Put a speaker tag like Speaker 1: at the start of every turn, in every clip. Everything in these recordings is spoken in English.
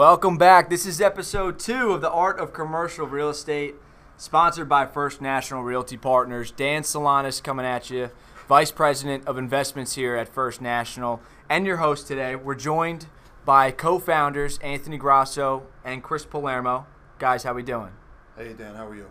Speaker 1: Welcome back. This is episode two of the Art of Commercial Real Estate, sponsored by First National Realty Partners. Dan Solanas coming at you, Vice President of Investments here at First National, and your host today. We're joined by co-founders Anthony Grosso and Chris Palermo. Guys, how we doing?
Speaker 2: Hey Dan, how are you?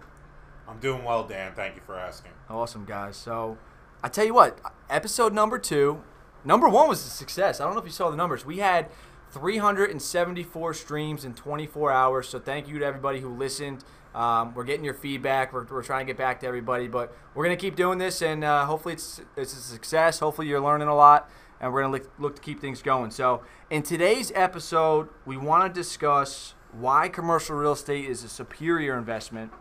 Speaker 3: I'm doing well, Dan. Thank you for asking.
Speaker 1: Awesome, guys. So, I tell you what, episode number two, number one was a success. I don't know if you saw the numbers. We had 374 streams in 24 hours. So, thank you to everybody who listened. Um, we're getting your feedback. We're, we're trying to get back to everybody, but we're gonna keep doing this, and uh, hopefully it's it's a success. Hopefully you're learning a lot, and we're gonna look, look to keep things going. So, in today's episode, we want to discuss why commercial real estate is a superior investment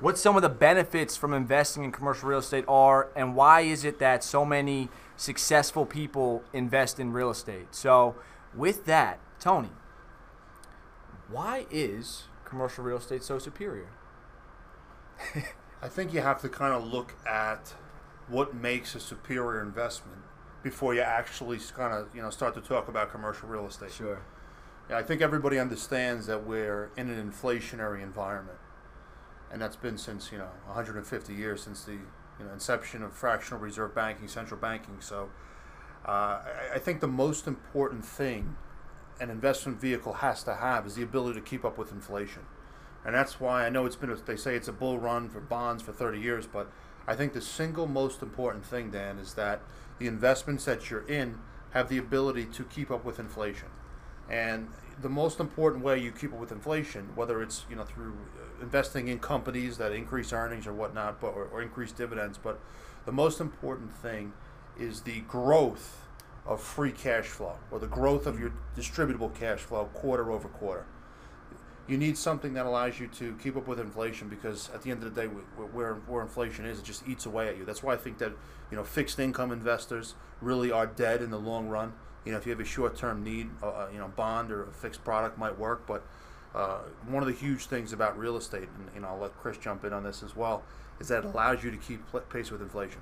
Speaker 1: what some of the benefits from investing in commercial real estate are and why is it that so many successful people invest in real estate so with that tony why is commercial real estate so superior
Speaker 2: I think you have to kind of look at what makes a superior investment before you actually kind of you know start to talk about commercial real estate.
Speaker 1: sure
Speaker 2: Yeah, I think everybody understands that we're in an inflationary environment, and that's been since you know 150 years since the you know inception of fractional reserve banking, central banking. So, uh, I, think the most important thing an investment vehicle has to have is the ability to keep up with inflation, and that's why I know it's been. A, they say it's a bull run for bonds for 30 years, but I think the single most important thing, Dan, is that the investments that you're in have the ability to keep up with inflation. And the most important way you keep up with inflation, whether it's you know through uh, investing in companies that increase earnings or whatnot, but or, or increase dividends, but the most important thing is the growth of free cash flow or the growth of your distributable cash flow quarter over quarter. You need something that allows you to keep up with inflation because at the end of the day, wh- where where inflation is, it just eats away at you. That's why I think that you know fixed income investors really are dead in the long run you know, if you have a short-term need, uh, uh, you know, bond or a fixed product might work. But uh, one of the huge things about real estate, and you know, I'll let Chris jump in on this as well, is that it allows you to keep pace with inflation.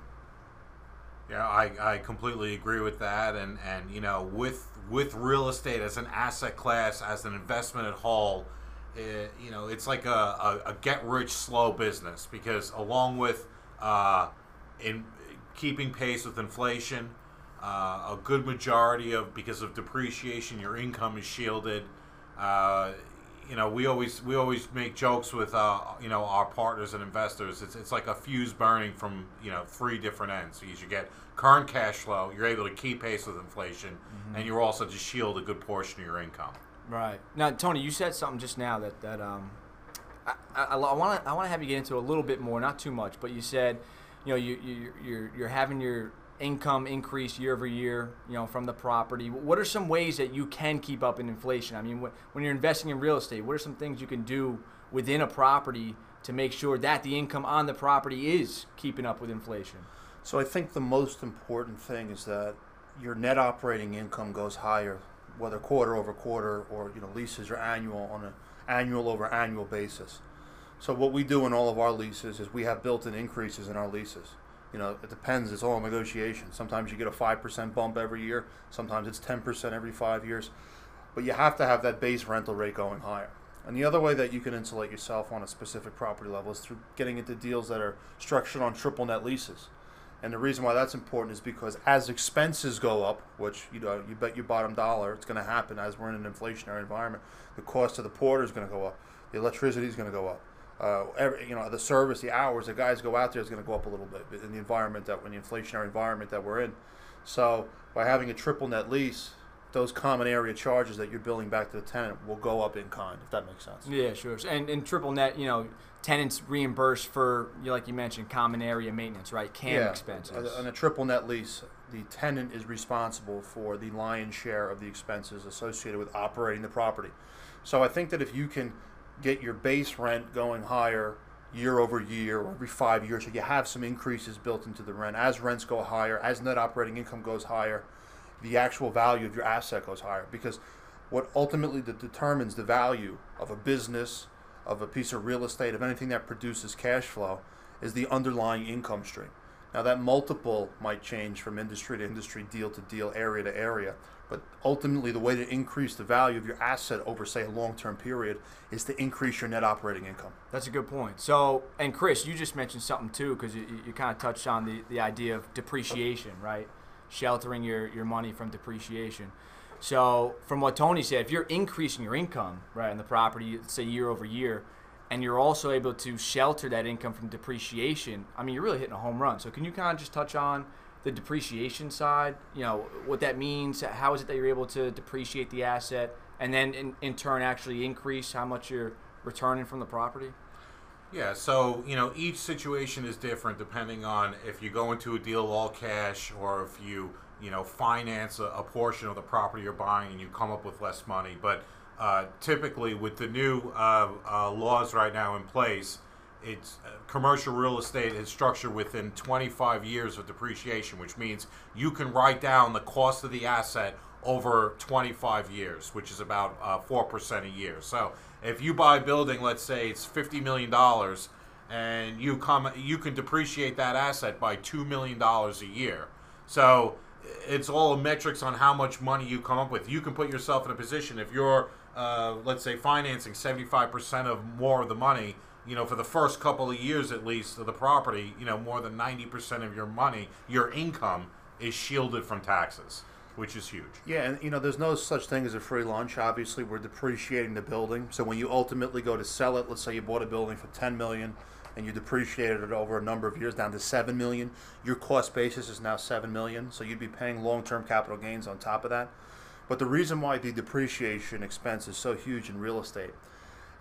Speaker 3: Yeah, I, I completely agree with that, and and you know with with real estate as an asset class, as an investment at whole, it, you know it's like a, a, a get rich slow business because along with uh, in keeping pace with inflation, uh, a good majority of because of depreciation, your income is shielded. Uh, you know, we always we always make jokes with uh, you know our partners and investors. It's, it's like a fuse burning from you know three different ends. Because you get current cash flow, you're able to keep pace with inflation,
Speaker 1: Mm-hmm.
Speaker 3: and you're also to shield a good portion of your income.
Speaker 1: Right now, Tony, you said something just now that that um, I want to I want to have you get into a little bit more, not too much, but you said, you know, you you you're you're having your income increase year over year, you know, from the property. What are some ways that you can keep up in inflation? I mean, wh- when you're investing in real estate, what are some things you can do within a property to make sure that the income on the property is keeping up with inflation?
Speaker 2: So I think the most important thing is that your net operating income goes higher, whether quarter over quarter or you know leases are annual on an annual over annual basis. So what we do in all of our leases is we have built-in increases in our leases. You know, it depends. It's all negotiation. Sometimes you get a five percent bump every year. Sometimes it's ten percent every five years. But you have to have that base rental rate going higher. And the other way that you can insulate yourself on a specific property level is through getting into deals that are structured on triple net leases. And the reason why that's important is because as expenses go up, which you know you bet your bottom dollar it's going to happen as we're in an inflationary environment, the cost of the porter is going to go up, the electricity is going to go up, uh, every, you know the service, the hours, the guys go out there is going to go up a little bit in the environment that in the inflationary environment that we're in. So by having a triple net lease, those common area charges that you're billing back to the tenant will go up in kind, if that makes sense.
Speaker 1: Yeah, sure. And and triple net, you know, tenants reimburse for, you like you mentioned, common area maintenance, right? CAM expenses.
Speaker 2: On a triple net lease, the tenant is responsible for the lion's share of the expenses associated with operating the property. So I think that if you can get your base rent going higher year over year or every five years, so you have some increases built into the rent. As rents go higher, as net operating income goes higher, the actual value of your asset goes higher. Because what ultimately determines the value of a business, of a piece of real estate, of anything that produces cash flow, is the underlying income stream. Now that multiple might change from industry to industry, deal to deal, area to area, but ultimately, the way to increase the value of your asset over, say, a long-term period is to increase your net operating income.
Speaker 1: That's a good point. So, and Chris, you just mentioned something too, because you, you kind of touched on the, the idea of depreciation, right? Sheltering your, your money from depreciation. So, from what Tony said, if you're increasing your income, right, on the property, say year over year, and you're also able to shelter that income from depreciation, I mean, you're really hitting a home run. So, can you kind of just touch on the depreciation side? You know, what that means? How is it that you're able to depreciate the asset, and then in, in turn actually increase how much you're returning from the property?
Speaker 3: Yeah, so you know each situation is different depending on if you go into a deal all cash or if you you know finance a, a portion of the property you're buying and you come up with less money. But uh, typically, with the new uh, uh, laws right now in place, it's uh, commercial real estate is structured within 25 years of depreciation, which means you can write down the cost of the asset over 25 years, which is about uh, four percent a year. So if you buy a building, let's say it's 50 million dollars, and you come, you can depreciate that asset by two million dollars a year. So it's all metrics on how much money you come up with. You can put yourself in a position if you're, uh, let's say, financing 75% of more of the money, you know, for the first couple of years at least of the property, you know, more than 90% of your money, your income is shielded from taxes, which is huge.
Speaker 2: Yeah, and you know, there's no such thing as a free lunch. Obviously, we're depreciating the building. So when you ultimately go to sell it, let's say you bought a building for 10 million and you depreciated it over a number of years down to 7 million, your cost basis is now 7 million, so you'd be paying long-term capital gains on top of that. But the reason why the depreciation expense is so huge in real estate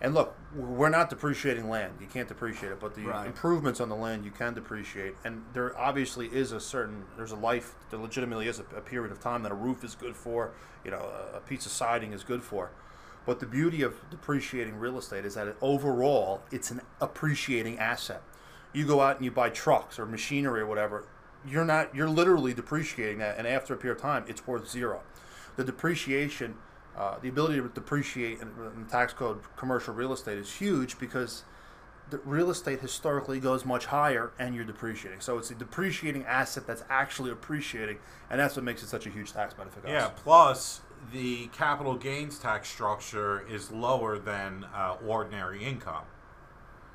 Speaker 2: and look, we're not depreciating land. You can't depreciate it, but the
Speaker 1: Right.
Speaker 2: improvements on the land you can depreciate. And there obviously is a certain, there's a life, there legitimately is a, a period of time that a roof is good for, you know, a, piece of siding is good for. But the beauty of depreciating real estate is that it, overall, it's an appreciating asset. You go out and you buy trucks or machinery or whatever, you're not, you're literally depreciating that, and after a period of time, it's worth zero. The depreciation uh, the ability to depreciate in, in tax code commercial real estate is huge because the real estate historically goes much higher and you're depreciating. So it's a depreciating asset that's actually appreciating, and that's what makes it such a huge tax benefit.
Speaker 3: Yeah. Plus, the capital gains tax structure is lower than uh, ordinary income.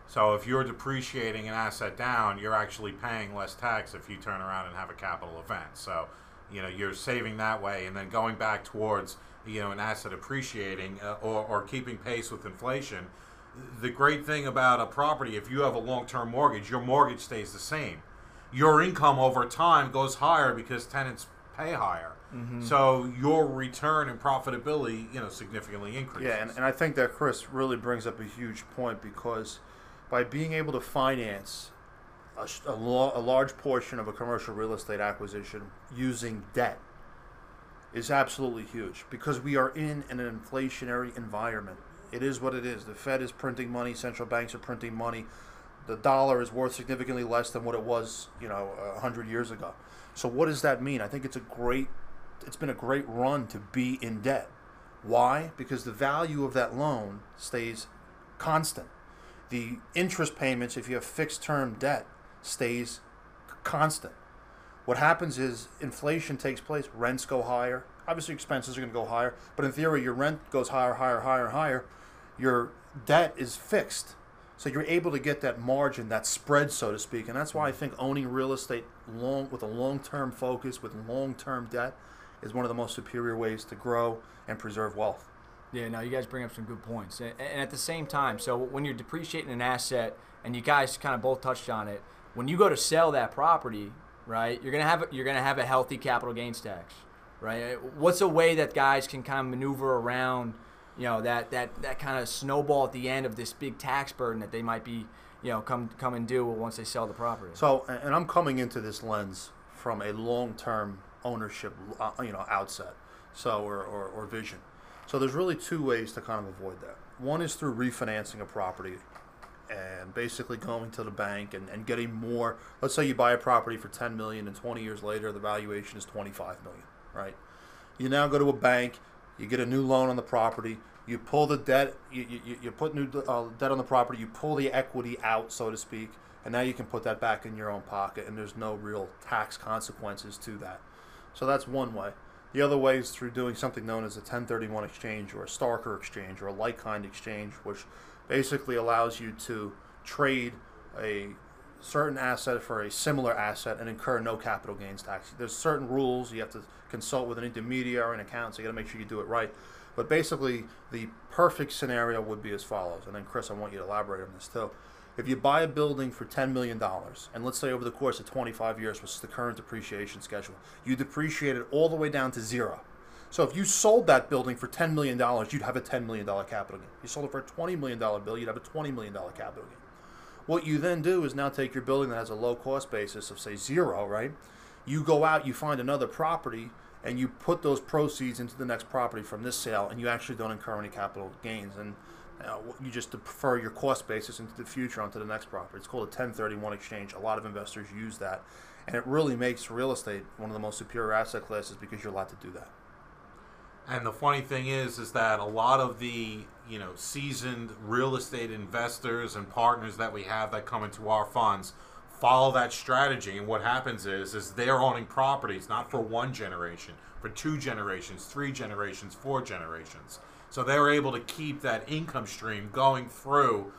Speaker 3: So if you're depreciating an asset down, you're actually paying less tax if you turn around and have a capital event. So, you know, you're saving that way, and then going back towards you know an asset appreciating uh, or, or keeping pace with inflation. The great thing about a property, if you have a long-term mortgage, your mortgage stays the same. Your income over time goes higher because tenants pay higher. So your return and profitability, you know, significantly increases.
Speaker 2: Yeah, and, and I think that Chris really brings up a huge point because by being able to finance a, a, a large portion of a commercial real estate acquisition using debt is absolutely huge because we are in an inflationary environment. It is what it is. The Fed is printing money, central banks are printing money. The dollar is worth significantly less than what it was, you know, a hundred years ago. So what does that mean? I think it's a great, it's been a great run to be in debt. Why? Because the value of that loan stays constant. The interest payments, if you have fixed term debt, stays constant. What happens is inflation takes place, rents go higher. Obviously, expenses are going to go higher, but in theory, your rent goes higher, higher, higher, higher. Your debt is fixed. So you're able to get that margin, that spread, so to speak. And that's why I think owning real estate long with a long term focus, with long term debt, is one of the most superior ways to grow and preserve wealth.
Speaker 1: Yeah, no, you guys bring up some good points. And at the same time, so when you're depreciating an asset, and you guys kind of both touched on it, when you go to sell that property, right, you're gonna have you're gonna have a healthy capital gains tax, right? What's a way that guys can kind of maneuver around, you know, that that that kind of snowball at the end of this big tax burden that they might be, you know, come come and do once they sell the property.
Speaker 2: So, and and I'm coming into this lens from a long-term ownership, uh, you know, outset, so or, or, or vision. So there's really two ways to kind of avoid that. One is through refinancing a property and basically going to the bank and, and getting more. Let's say you buy a property for 10 million and 20 years later the valuation is 25 million, right? You now go to a bank, you get a new loan on the property, you pull the debt, you, you, you put new uh, debt on the property, you pull the equity out, so to speak, and now you can put that back in your own pocket, and there's no real tax consequences to that. So that's one way. The other way is through doing something known as a 1031 exchange or a Starker exchange or a like kind exchange, which basically allows you to trade a certain asset for a similar asset and incur no capital gains tax. There's certain rules you have to consult with an intermediary and accountant, so you got to make sure you do it right. But basically, the perfect scenario would be as follows. And then, Chris, I want you to elaborate on this too. If you buy a building for $10 million, and let's say over the course of 25 years, which is the current depreciation schedule, you depreciate it all the way down to zero. So if you sold that building for $10 million, you'd have a $10 million capital gain. If you sold it for a $20 million bill, you'd have a $20 million capital gain. What you then do is now take your building that has a low cost basis of, say, zero, right? You go out, you find another property, and you put those proceeds into the next property from this sale, and you actually don't incur any capital gains. And uh, you just defer your cost basis into the future onto the next property. It's called a 1031 exchange. A lot of investors use that, and it really makes real estate one of the most superior asset classes because you're allowed to do that.
Speaker 3: And the funny thing is, is that a lot of the you know seasoned real estate investors and partners that we have that come into our funds follow that strategy. And what happens is, is they're owning properties not for one generation, for two generations, three generations, four generations. So they're able to keep that income stream going through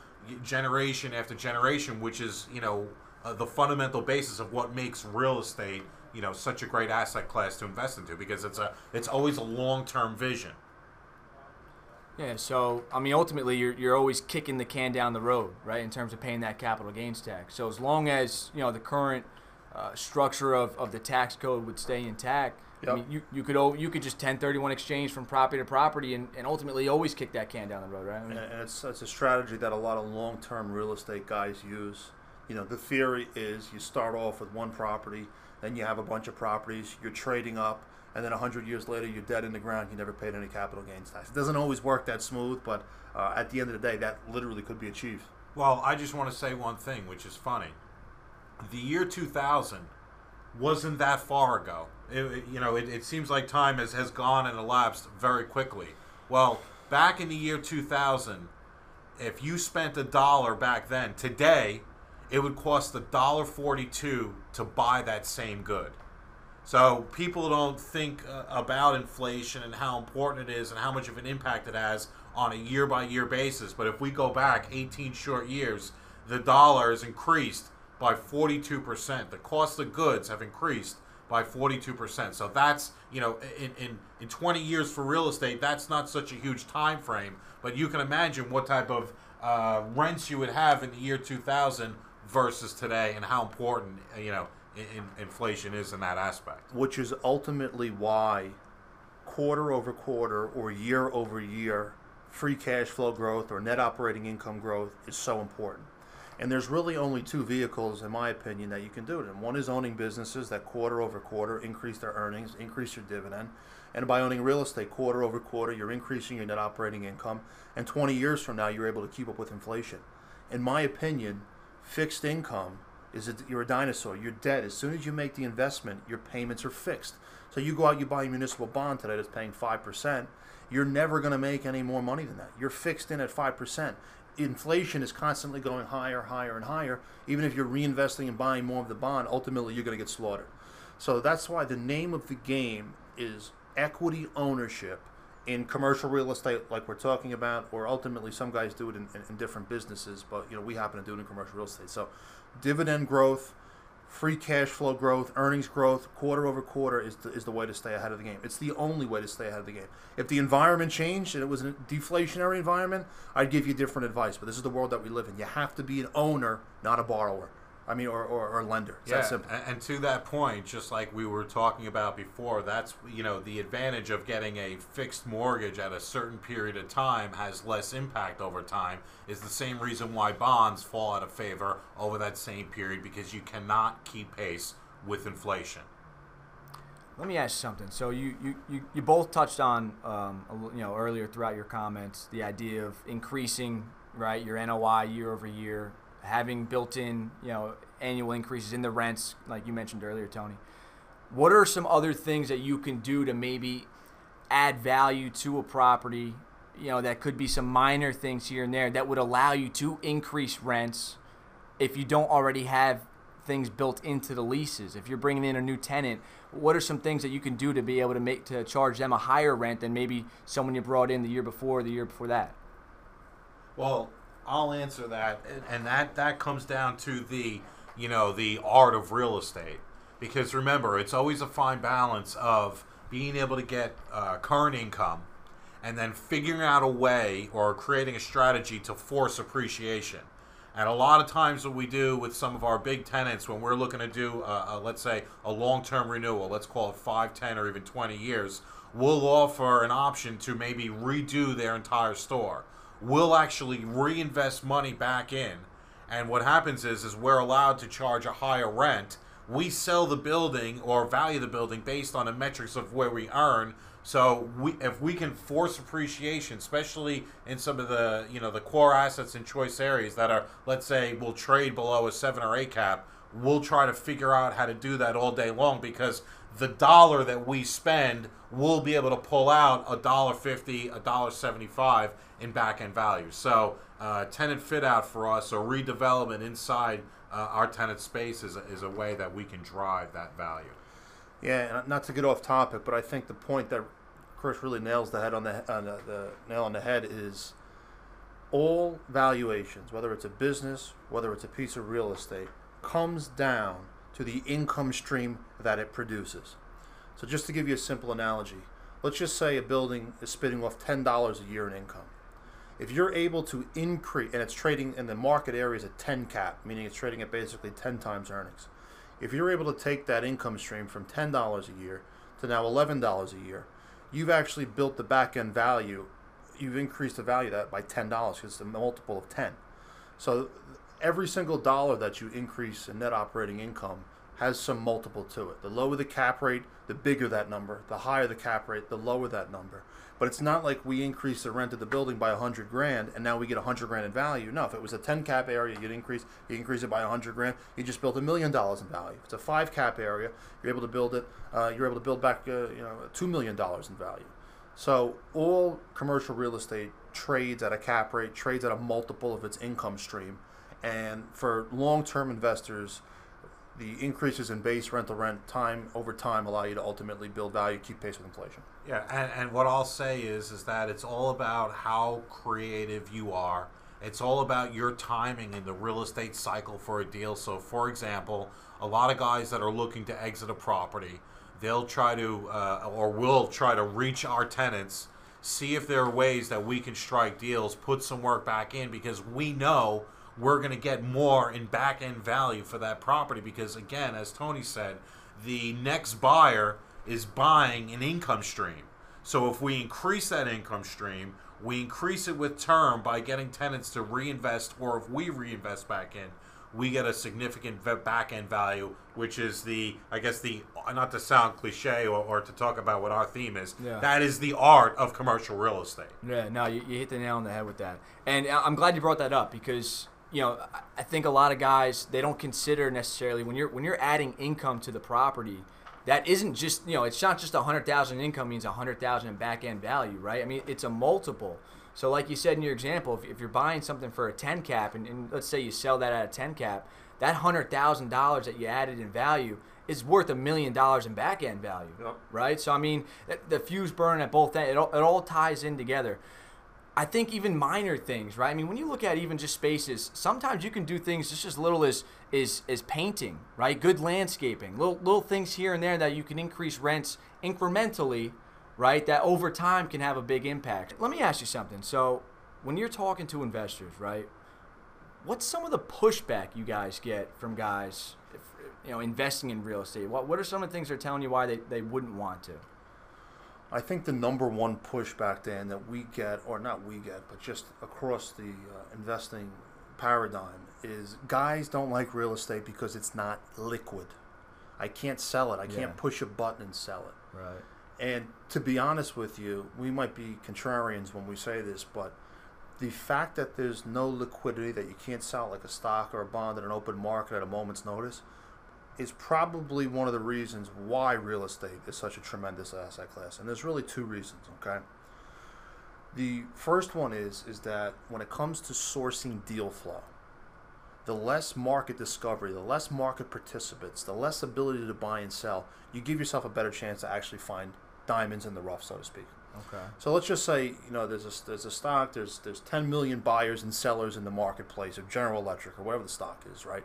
Speaker 3: generation after generation, which is you know uh, the fundamental basis of what makes real estate you know such a great asset class to invest into because it's a it's always a long term vision.
Speaker 1: Yeah, so I mean, ultimately, you're, you're always kicking the can down the road, right, in terms of paying that capital gains tax. So as long as you know the current uh, structure of, of the tax code would stay intact, Yep. I mean, you, you could you could just 1031 exchange from property to property and, and ultimately always kick that can down the road, right? I
Speaker 2: mean, and it's, it's a strategy that a lot of long term real estate guys use. You know, the theory is you start off with one property, then you have a bunch of properties, you're trading up, and then 100 years later you're dead in the ground, you never paid any capital gains tax. It doesn't always work that smooth, but uh, at the end of the day, that literally could be achieved.
Speaker 3: Well, I just want to say one thing, which is funny. The year 2000 wasn't that far ago. It, you know, it, it seems like time has, has gone and elapsed very quickly. Well, back in the year 2000, if you spent a dollar back then, today, it would cost a dollar forty-two to buy that same good. So people don't think uh, about inflation and how important it is and how much of an impact it has on a year by year basis. But if we go back 18 short years, the dollar has increased by 42%. The cost of goods have increased by 42%. So that's, you know, in, in, in 20 years for real estate, that's not such a huge time frame. But you can imagine what type of uh, rents you would have in the year 2000 versus today and how important, you know, in, inflation is in that aspect.
Speaker 2: Which is ultimately why quarter over quarter or year over year free cash flow growth or net operating income growth is so important. And there's really only two vehicles, in my opinion, that you can do it in. One is owning businesses that quarter over quarter increase their earnings, increase your dividend. And by owning real estate quarter over quarter, you're increasing your net operating income. And 20 years from now, you're able to keep up with inflation. In my opinion, fixed income is a, you're a dinosaur. You're dead. As soon as you make the investment, your payments are fixed. So you go out, you buy a municipal bond today that's paying 5%. You're never going to make any more money than that. You're fixed in at 5% inflation is constantly going higher, higher, and higher. Even if you're reinvesting and buying more of the bond, ultimately you're going to get slaughtered. So that's why the name of the game is equity ownership in commercial real estate, like we're talking about, or ultimately some guys do it in, in, in different businesses, but you know we happen to do it in commercial real estate. So dividend growth free cash flow growth, earnings growth, quarter over quarter is the, is the way to stay ahead of the game. It's the only way to stay ahead of the game. If the environment changed and it was a deflationary environment, I'd give you different advice. But this is the world that we live in. You have to be an owner, not a borrower. I mean, or, or, or lender. It's
Speaker 3: yeah, and, and, to that point, just like we were talking about before, that's you know the advantage of getting a fixed mortgage at a certain period of time has less impact over time. Is the same reason why bonds fall out of favor over that same period because you cannot keep pace with inflation.
Speaker 1: Let me ask you something. So you, you, you, you both touched on um, you know earlier throughout your comments the idea of increasing right your NOI year over year having built-in, you know, annual increases in the rents, like you mentioned earlier, Tony. What are some other things that you can do to maybe add value to a property? You know, that could be some minor things here and there that would allow you to increase rents if you don't already have things built into the leases? If you're bringing in a new tenant, what are some things that you can do to be able to make to charge them a higher rent than maybe someone you brought in the year before, or the year before that?
Speaker 3: Well, I'll answer that, and- that that comes down to the you know the art of real estate. Because remember, it's always a fine balance of being able to get uh, current income, and then figuring out a way or creating a strategy to force appreciation. And a lot of times, what we do with some of our big tenants when we're looking to do, uh, uh, let's say, a long term renewal, let's call it 5, 10, or even 20 years, we'll offer an option to maybe redo their entire store. We'll actually reinvest money back in. And what happens is, is we're allowed to charge a higher rent. We sell the building or value the building based on the metrics of where we earn. So we, if we can force appreciation, especially in some of the you know the core assets in choice areas that are, let's say, will trade below a seven or eight cap, we'll try to figure out how to do that all day long because the dollar that we spend we'll be able to pull out a dollar fifty, a dollar seventy-five in back end value. So uh, tenant fit out for us or redevelopment inside uh, our tenant space is a, is a way that we can drive that value.
Speaker 2: Yeah, not to get off topic, but I think the point that Chris really nails the head on the, on the, the nail on the head is all valuations, whether it's a business, whether it's a piece of real estate, comes down to the income stream that it produces. So just to give you a simple analogy, let's just say a building is spitting off ten dollars a year in income. If you're able to increase, and it's trading in the market areas at 10 cap, meaning it's trading at basically 10 times earnings. If you're able to take that income stream from $10 a year to now $11 a year, you've actually built the back end value. You've increased the value of that by $10 because it's a multiple of 10. So every single dollar that you increase in net operating income has some multiple to it. The lower the cap rate, the bigger that number. The higher the cap rate, the lower that number. But it's not like we increase the rent of the building by a hundred grand and now we get a hundred grand in value. No, if it was a ten cap area, you'd increase you increase it by a hundred grand. You just built a million dollars in value. If it's a five cap area, you're able to build it. Uh, you're able to build back uh, you know two million dollars in value. So all commercial real estate trades at a cap rate, trades at a multiple of its income stream, and for long-term investors, the increases in base rental rent time over time allow you to ultimately build value, keep pace with inflation.
Speaker 3: Yeah, and, and what I'll say is is that it's all about how creative you are. It's all about your timing in the real estate cycle for a deal. So, for example, a lot of guys that are looking to exit a property, they'll try to uh, or will try to reach our tenants, see if there are ways that we can strike deals, put some work back in because we know we're going to get more in back end value for that property because again as tony said the next buyer is buying an income stream so if we increase that income stream we increase it with term by getting tenants to reinvest or if we reinvest back in we get a significant back end value which is the i guess the not to sound cliche or, or to talk about what our theme is
Speaker 1: Yeah.
Speaker 3: that is the art of commercial real estate
Speaker 1: Yeah, no, you, you hit the nail on the head with that. And I- I'm glad you brought that up because you know I- think a lot of guys they don't consider necessarily when you're when you're adding income to the property. That isn't just you know it's not just a hundred thousand income means a hundred thousand in back end value, right? I mean it's a multiple. So like you said in your example, if, if you're buying something for a ten cap and, and let's say you sell that at a ten cap, that hundred thousand dollars that you added in value is worth a million dollars in back end value,
Speaker 3: Yep.
Speaker 1: right? So I mean the, the fuse burn at both ends. It all, it all ties in together. I think even minor things, right? I mean, when you look at even just spaces, sometimes you can do things just as little as is is painting, right? Good landscaping, little little things here and there that you can increase rents incrementally, right? That over time can have a big impact. Let me ask you something. So, when you're talking to investors, right? What's some of the pushback you guys get from guys, you know, investing in real estate? What what are some of the things they're telling you why they, they wouldn't want to?
Speaker 2: I think the number one pushback, Dan, that we get, or not we get, but just across the uh, investing paradigm, is guys don't like real estate because it's not liquid. I can't sell it. I can't push a button and sell it.
Speaker 1: Right.
Speaker 2: And to be honest with you, we might be contrarians when we say this, but the fact that there's no liquidity, that you can't sell like a stock or a bond in an open market at a moment's notice, is probably one of the reasons why real estate is such a tremendous asset class. And there's really two reasons, okay? The first one is is that when it comes to sourcing deal flow, the less market discovery, the less market participants, the less ability to buy and sell, you give yourself a better chance to actually find diamonds in the rough, so to speak.
Speaker 1: Okay.
Speaker 2: So let's just say you know there's a there's a stock there's there's 10 million buyers and sellers in the marketplace of General Electric or whatever the stock is, right?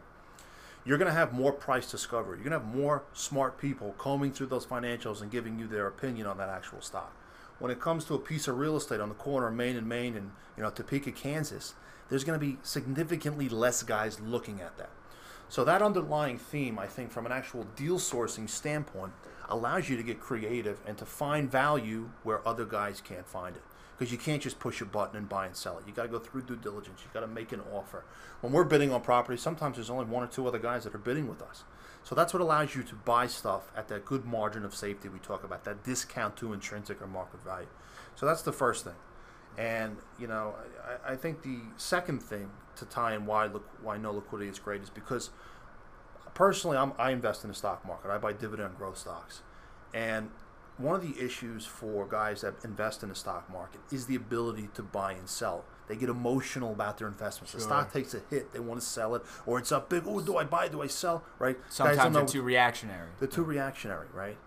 Speaker 2: You're going to have more price discovery. You're going to have more smart people combing through those financials and giving you their opinion on that actual stock. When it comes to a piece of real estate on the corner of Main and Main and you know Topeka, Kansas, there's going to be significantly less guys looking at that. So that underlying theme, I think, from an actual deal sourcing standpoint, allows you to get creative and to find value where other guys can't find it. Because you can't just push a button and buy and sell it. You got to go through due diligence. You got to make an offer. When we're bidding on property, sometimes there's only one or two other guys that are bidding with us. So that's what allows you to buy stuff at that good margin of safety we talk about, that discount to intrinsic or market value. So that's the first thing. And you know, I, I think the second thing to tie in why look why no liquidity is great is because personally I'm, I invest in the stock market. I buy dividend growth stocks, and one of the issues for guys that invest in the stock market is the ability to buy and sell. They get emotional about their investments. The stock takes a hit, they want to sell it, or it's up big. Oh, do I buy? Do I sell? Right?
Speaker 1: Sometimes they're too reactionary.
Speaker 2: they're too reactionary, right?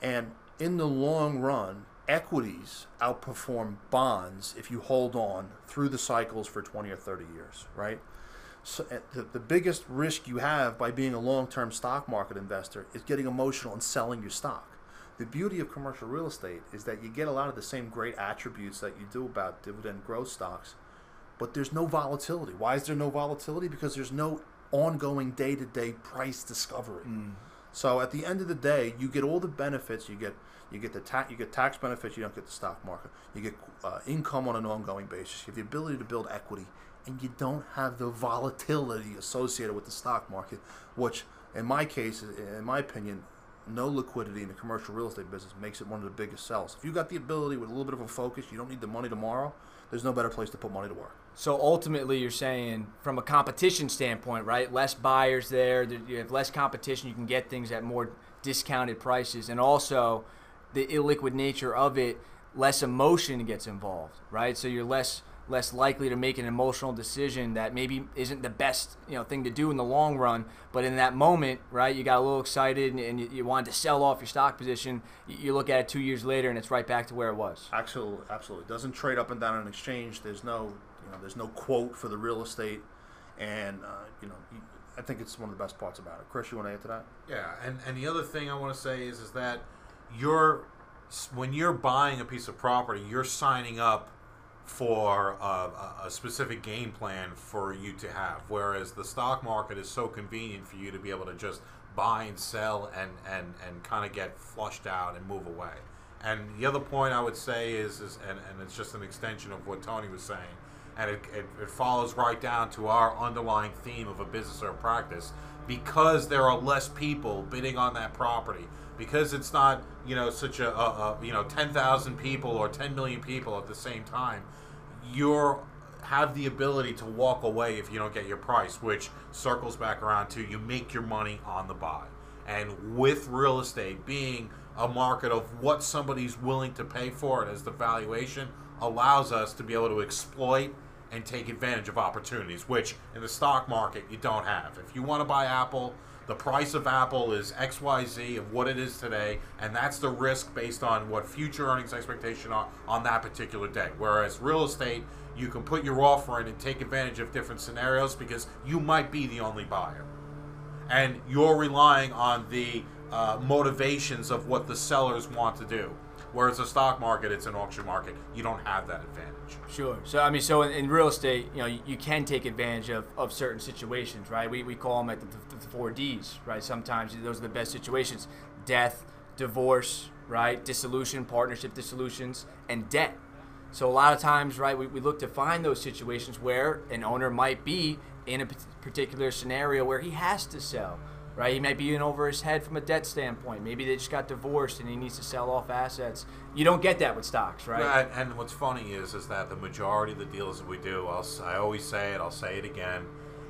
Speaker 2: And in the long run, equities outperform bonds if you hold on through the cycles for 20 or 30 years, right? So uh, the, the biggest risk you have by being a long-term stock market investor is getting emotional and selling your stock. The beauty of commercial real estate is that you get a lot of the same great attributes that you do about dividend growth stocks, but there's no volatility. Why is there no volatility? Because there's no ongoing day-to-day price discovery. So at the end of the day, you get all the benefits. You get you get the tax you get tax benefits. You don't get the stock market. You get uh, income on an ongoing basis. You have the ability to build equity, and you don't have the volatility associated with the stock market, which in my case, in my opinion, no liquidity in the commercial real estate business makes it one of the biggest sells. If you got the ability with a little bit of a focus, you don't need the money tomorrow. There's no better place to put money to work.
Speaker 1: So ultimately, you're saying from a competition standpoint, right? Less buyers there. there- You have less competition. You can get things at more discounted prices, and also the illiquid nature of it, less emotion gets involved, right? So you're less less likely to make an emotional decision that maybe isn't the best you know thing to do in the long run but in that moment right you got a little excited and, and you, you wanted to sell off your stock position you, you look at it two years later and it's right back to where it was
Speaker 2: Absolutely, absolutely. Doesn't trade up and down on exchange. There's no, you know, there's no quote for the real estate, and uh, you know, I think it's one of the best parts about it. Chris, you want to add to that?
Speaker 3: Yeah, and, and the other thing I want to say is is that you're when you're buying a piece of property, you're signing up for a, a- a specific game plan for you to have. Whereas the stock market is so convenient for you to be able to just buy and sell and and, and kind of get flushed out and move away. And the other point I would say is, is and, and it's just an extension of what Tony was saying, and it, it, it follows right down to our underlying theme of a business or a practice. Because there are less people bidding on that property, because it's not you know such a, a, a you know ten thousand people or ten million people at the same time, you're have the ability to walk away if you don't get your price, which circles back around to you make your money on the buy. And with real estate being a market of what somebody's willing to pay for it as the valuation allows us to be able to exploit and take advantage of opportunities, which in the stock market you don't have. If you want to buy Apple, the price of Apple is XYZ of what it is today, and that's the risk based on what future earnings expectation are on that particular day. Whereas real estate, you can put your offer in and take advantage of different scenarios because you might be the only buyer. And you're relying on the uh, motivations of what the sellers want to do. Whereas the stock market, it's an auction market. You don't have that advantage.
Speaker 1: Sure. So I mean, so in, in real estate, you know, you, you can take advantage of, of certain situations, right? We, we call them at the, the, the four Ds, right? Sometimes those are the best situations: death, divorce, right? Dissolution, partnership dissolutions, and debt. So a lot of times, right, we, we look to find those situations where an owner might be in a particular scenario where he has to sell, right? He might be in over his head from a debt standpoint. Maybe they just got divorced and he needs to sell off assets. You don't get that with stocks, right?
Speaker 3: Yeah, and, what's funny is is that the majority of the deals that we do, I'll, I always say it, I'll say it again,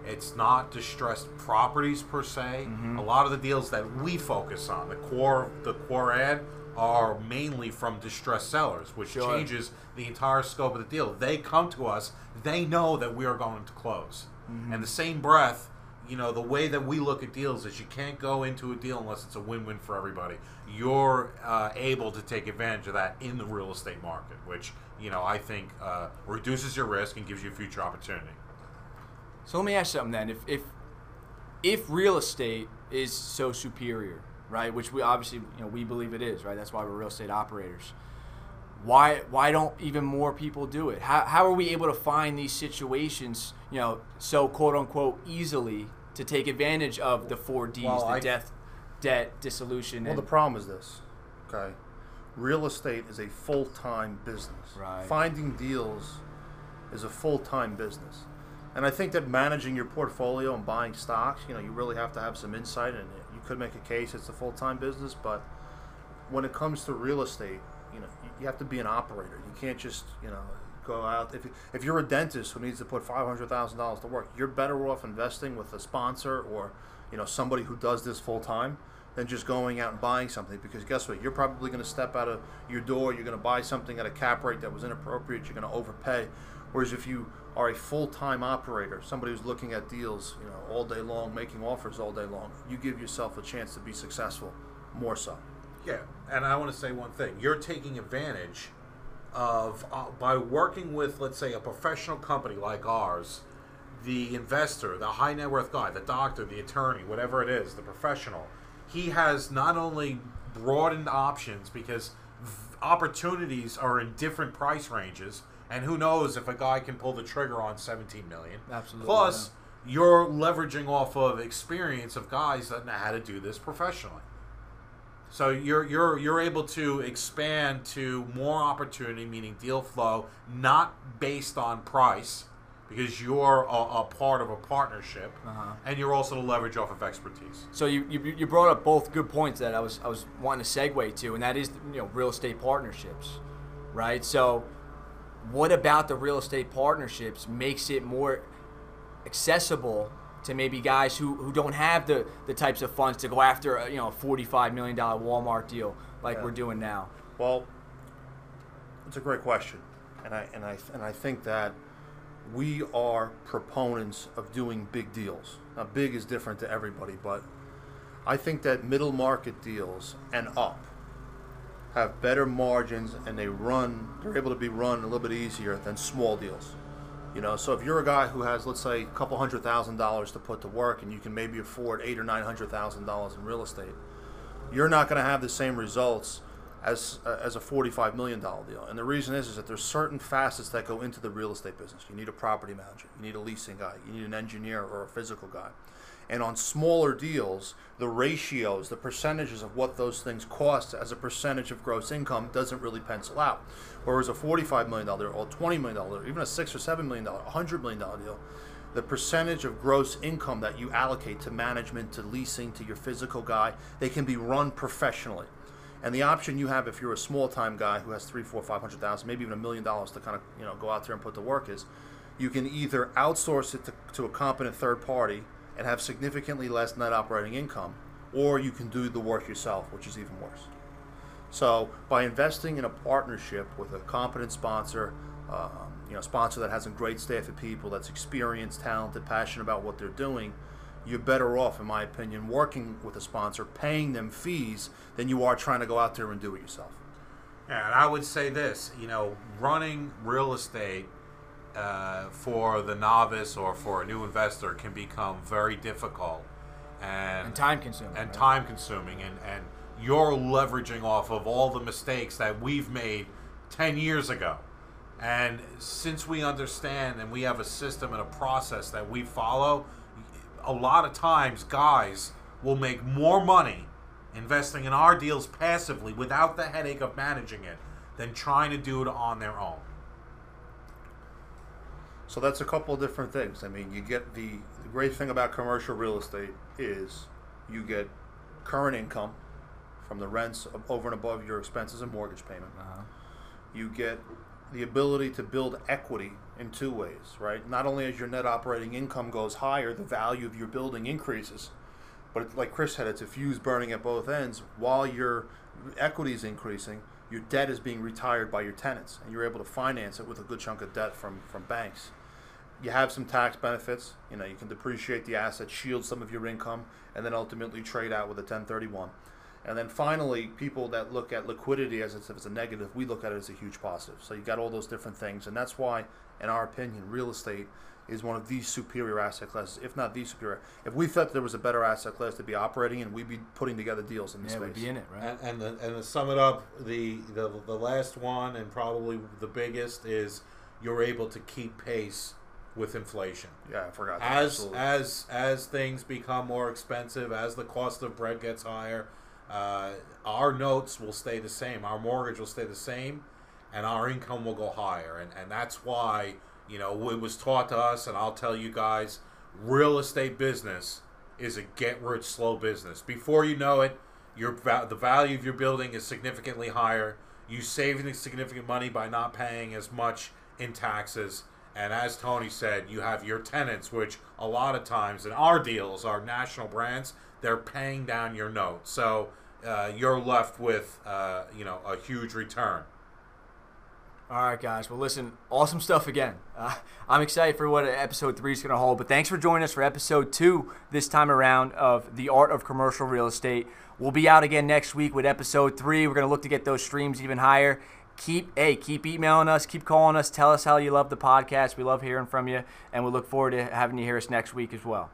Speaker 3: it's not distressed properties per se.
Speaker 1: Mm-hmm.
Speaker 3: A lot of the deals that we focus on, the core the core ad, are mainly from distressed sellers, which
Speaker 1: Sure.
Speaker 3: changes the entire scope of the deal. They come to us, they know that we are going to close.
Speaker 1: Mm-hmm.
Speaker 3: And the same breath, you know, the way that we look at deals is you can't go into a deal unless it's a win-win for everybody. You're uh, able to take advantage of that in the real estate market, which you know I think uh, reduces your risk and gives you a future opportunity.
Speaker 1: So let me ask something then. If if if real estate is so superior, right? Which we obviously you know we believe it is, right? That's why we're real estate operators. Why why don't even more people do it? How how are we able to find these situations, you know, so quote unquote easily to take advantage of the four Ds,
Speaker 3: Well,
Speaker 1: the
Speaker 3: I-
Speaker 1: death, debt, dissolution,
Speaker 2: Well, the problem is this, okay? Real estate is a full time business.
Speaker 1: Right.
Speaker 2: Finding deals is a full time business. And I think that managing your portfolio and buying stocks, you know, you really have to have some insight in it. You could make a case it's a full time business, but when it comes to real estate, you know, you have to be an operator. You can't just, you know, go out. If, if you're a dentist who needs to put $500,000 to work, you're better off investing with a sponsor or, you know, somebody who does this full time than just going out and buying something because guess what? You're probably going to step out of your door, you're going to buy something at a cap rate that was inappropriate, you're going to overpay. Whereas if you are a full-time operator, somebody who's looking at deals, you know, all day long, making offers all day long, you give yourself a chance to be successful more so.
Speaker 3: Yeah, and I want to say one thing. You're taking advantage of uh, by working with, let's say, a professional company like ours. The investor, the high net worth guy, the doctor, the attorney, whatever it is, the professional, he has not only broadened options because v- opportunities are in different price ranges, and who knows if a guy can pull the trigger on 17 million.
Speaker 1: Absolutely,
Speaker 3: Plus, you're leveraging off of experience of guys that know how to do this professionally. So you're you're you're able to expand to more opportunity, meaning deal flow, not based on price, because you're a, a part of a partnership,
Speaker 1: Uh-huh.
Speaker 3: and you're also to leverage off of expertise.
Speaker 1: So you, you, you brought up both good points that I was I was wanting to segue to, and that is you know real estate partnerships, right? So, what about the real estate partnerships makes it more accessible to maybe guys who, who don't have the, the types of funds to go after a, you know a forty five million dollar Walmart deal like
Speaker 2: Yeah.
Speaker 1: we're doing now?
Speaker 2: Well, it's a great question, and I and I and I think that we are proponents of doing big deals. Now, big is different to everybody, but I think that middle market deals and up have better margins, and they run. They're able to be run a little bit easier than small deals. You know, so if you're a guy who has, let's say, a couple hundred thousand dollars to put to work, and you can maybe afford eight or nine hundred thousand dollars in real estate, you're not going to have the same results as uh, as a forty-five million dollar deal. And the reason is is that there's certain facets that go into the real estate business. You need a property manager, you need a leasing guy, you need an engineer or a physical guy. And on smaller deals, the ratios, the percentages of what those things cost as a percentage of gross income doesn't really pencil out. Whereas a $45 million or $20 million, even a six or $7 million, $100 million deal, the percentage of gross income that you allocate to management, to leasing, to your physical guy, they can be run professionally. And the option you have if you're a small time guy who has three, four, five hundred thousand, maybe even a million dollars to kind of you know go out there and put to work is you can either outsource it to, to a competent third party and have significantly less net operating income, or you can do the work yourself, which is even worse. So by investing in a partnership with a competent sponsor, um, you know, sponsor that has a great staff of people, that's experienced, talented, passionate about what they're doing, you're better off, in my opinion, working with a sponsor, paying them fees than you are trying to go out there and do it yourself.
Speaker 3: And I would say this, you know, running real estate uh, for the novice or for a new investor can become very difficult and,
Speaker 1: And time consuming.
Speaker 3: and
Speaker 1: right?
Speaker 3: time consuming and, and you're leveraging off of all the mistakes that we've made 10 years ago and since we understand and we have a system and a process that we follow a lot of times guys will make more money investing in our deals passively without the headache of managing it than trying to do it on their own
Speaker 2: So that's a couple of different things. I mean, you get the, the great thing about commercial real estate is you get current income from the rents over and above your expenses and mortgage payment.
Speaker 1: Uh-huh.
Speaker 2: You get the ability to build equity in two ways, right? Not only as your net operating income goes higher, the value of your building increases, but it, like Chris said, it's a fuse burning at both ends. While your equity is increasing, your debt is being retired by your tenants, and you're able to finance it with a good chunk of debt from, from banks. You have some tax benefits. You know, you can depreciate the asset, shield some of your income, and then ultimately trade out with a 1031. And then finally, people that look at liquidity as if it's a negative, we look at it as a huge positive. So you got all those different things, and that's why, in our opinion, real estate is one of the superior asset classes, if not the superior. If we felt there was a better asset class to be operating in, we'd be putting together deals in this
Speaker 1: Yeah,
Speaker 2: space.
Speaker 1: we'd be in it, right?
Speaker 3: And, and, the, and to sum it up, the, the the last one and probably the biggest is you're able to keep pace with inflation.
Speaker 2: Yeah, I forgot. That.
Speaker 3: As
Speaker 2: Absolutely.
Speaker 3: as as things become more expensive, as the cost of bread gets higher, uh, our notes will stay the same. Our mortgage will stay the same, and our income will go higher. And and that's why you know it was taught to us, and I'll tell you guys, real estate business is a get rich slow business. Before you know it, your the value of your building is significantly higher. You saving significant money by not paying as much in taxes. And as Tony said, you have your tenants, which a lot of times in our deals are national brands. They're paying down your note, so uh, you're left with uh, you know a huge return.
Speaker 1: All right, guys. Well, listen, awesome stuff again. Uh, I'm excited for what episode three is going to hold. But thanks for joining us for episode two this time around of the art of commercial real estate. We'll be out again next week with episode three. We're going to look to get those streams even higher. Keep hey, keep emailing us, keep calling us, tell us how you love the podcast. We love hearing from you, and we look forward to having you hear us next week as well.